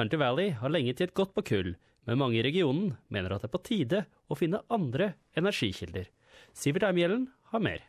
Hunter Valley har lenge tjent godt på kull, men mange i regionen mener at det er på tide å finne andre energikilder. Sivert Eimhjellen har mer.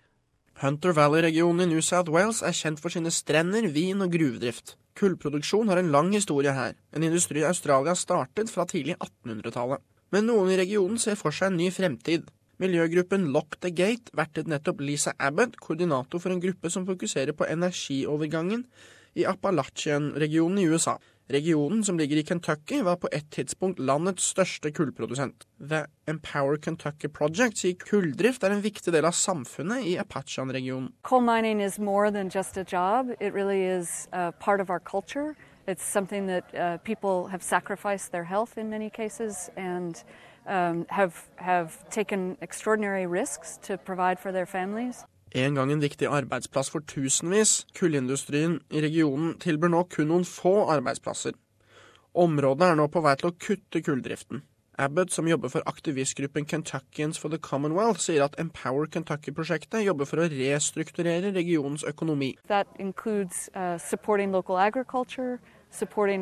Hunter Valley-regionen i New South Wales er kjent for sine strender, vin og gruvedrift. Kullproduksjon har en lang historie her, en industri Australia startet fra tidlig 1800-tallet. Men noen i regionen ser for seg en ny fremtid. Miljøgruppen Lock the Gate vertet nettopp Lisa Abbott, koordinator for en gruppe som fokuserer på energiovergangen i Appalachian-regionen i USA. Regionen, som ligger i Kentucky, var på et tidspunkt landets største kullprodusent. The Empower Kentucky Project sier kulldrift er en viktig del av samfunnet i Apachan-regionen. Coal mining is more than just a job. It really is uh, part of our culture. It's something that uh, people have sacrificed their health in many cases and um, have, have taken extraordinary for their families. En gang en viktig arbeidsplass for tusenvis, kullindustrien i regionen tilbyr nå kun noen få arbeidsplasser. Området er nå på vei til å kutte kulldriften. Abbott, som jobber for aktivistgruppen Kentuckians for the Commonwealth, sier at Empower Kentucky-prosjektet jobber for å restrukturere regionens økonomi. Det includes uh, supporting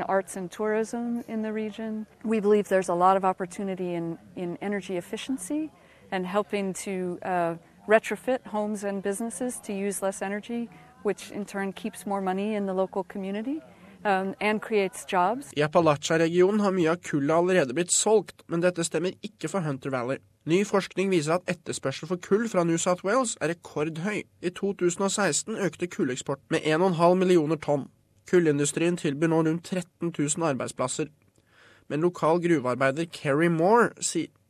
arts and tourism in the region. We believe there's a lot of opportunity in, in energy efficiency and helping to uh, retrofit homes and businesses to use less energy, which in turn keeps more money in the local community. Um. I Appalachia-regionen har mye av kullet allerede blitt solgt, men dette stemmer ikke for Hunter Valley. Ny forskning viser at etterspørsel for kull fra New South Wales er rekordhøy. I 2016 økte kulleksport med 1,5 millioner tonn. Kullindustrien tilbyr nå rundt 13 000 arbeidsplasser. Men lokal gruvearbeider Kerry Moore sier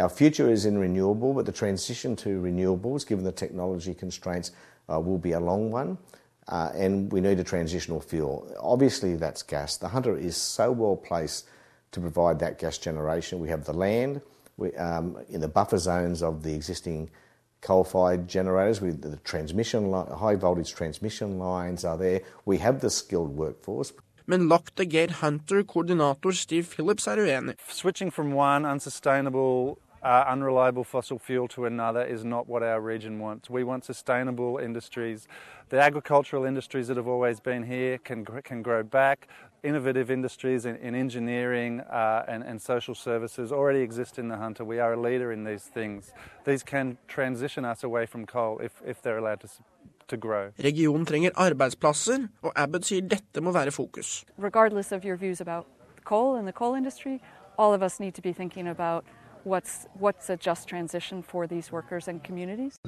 Our future is in renewable, but the transition to renewables, given the technology constraints, uh, will be a long one. Uh, and we need a transitional fuel. Obviously, that's gas. The Hunter is so well placed to provide that gas generation. We have the land we, um, in the buffer zones of the existing coal-fired generators. With the transmission, high voltage transmission lines are there. We have the skilled workforce. Men Lock the Gate Hunter-koordinator Steve Phillips er uenig. Switching from one unsustainable uh, unreliable fossil fuel to another is not what our region wants. We want sustainable industries. The agricultural industries that have always been here can, can grow back. Innovative industries in, in engineering uh, and, and, social services already exist in the Hunter. We are a leader in these things. These can transition us away from coal if, if they're allowed to Regionen trenger arbeidsplasser, og Abbott sier dette må være fokus. Regardless of your views about coal and the coal industry, all of us need to be thinking about what's, what's a just transition for these workers and communities.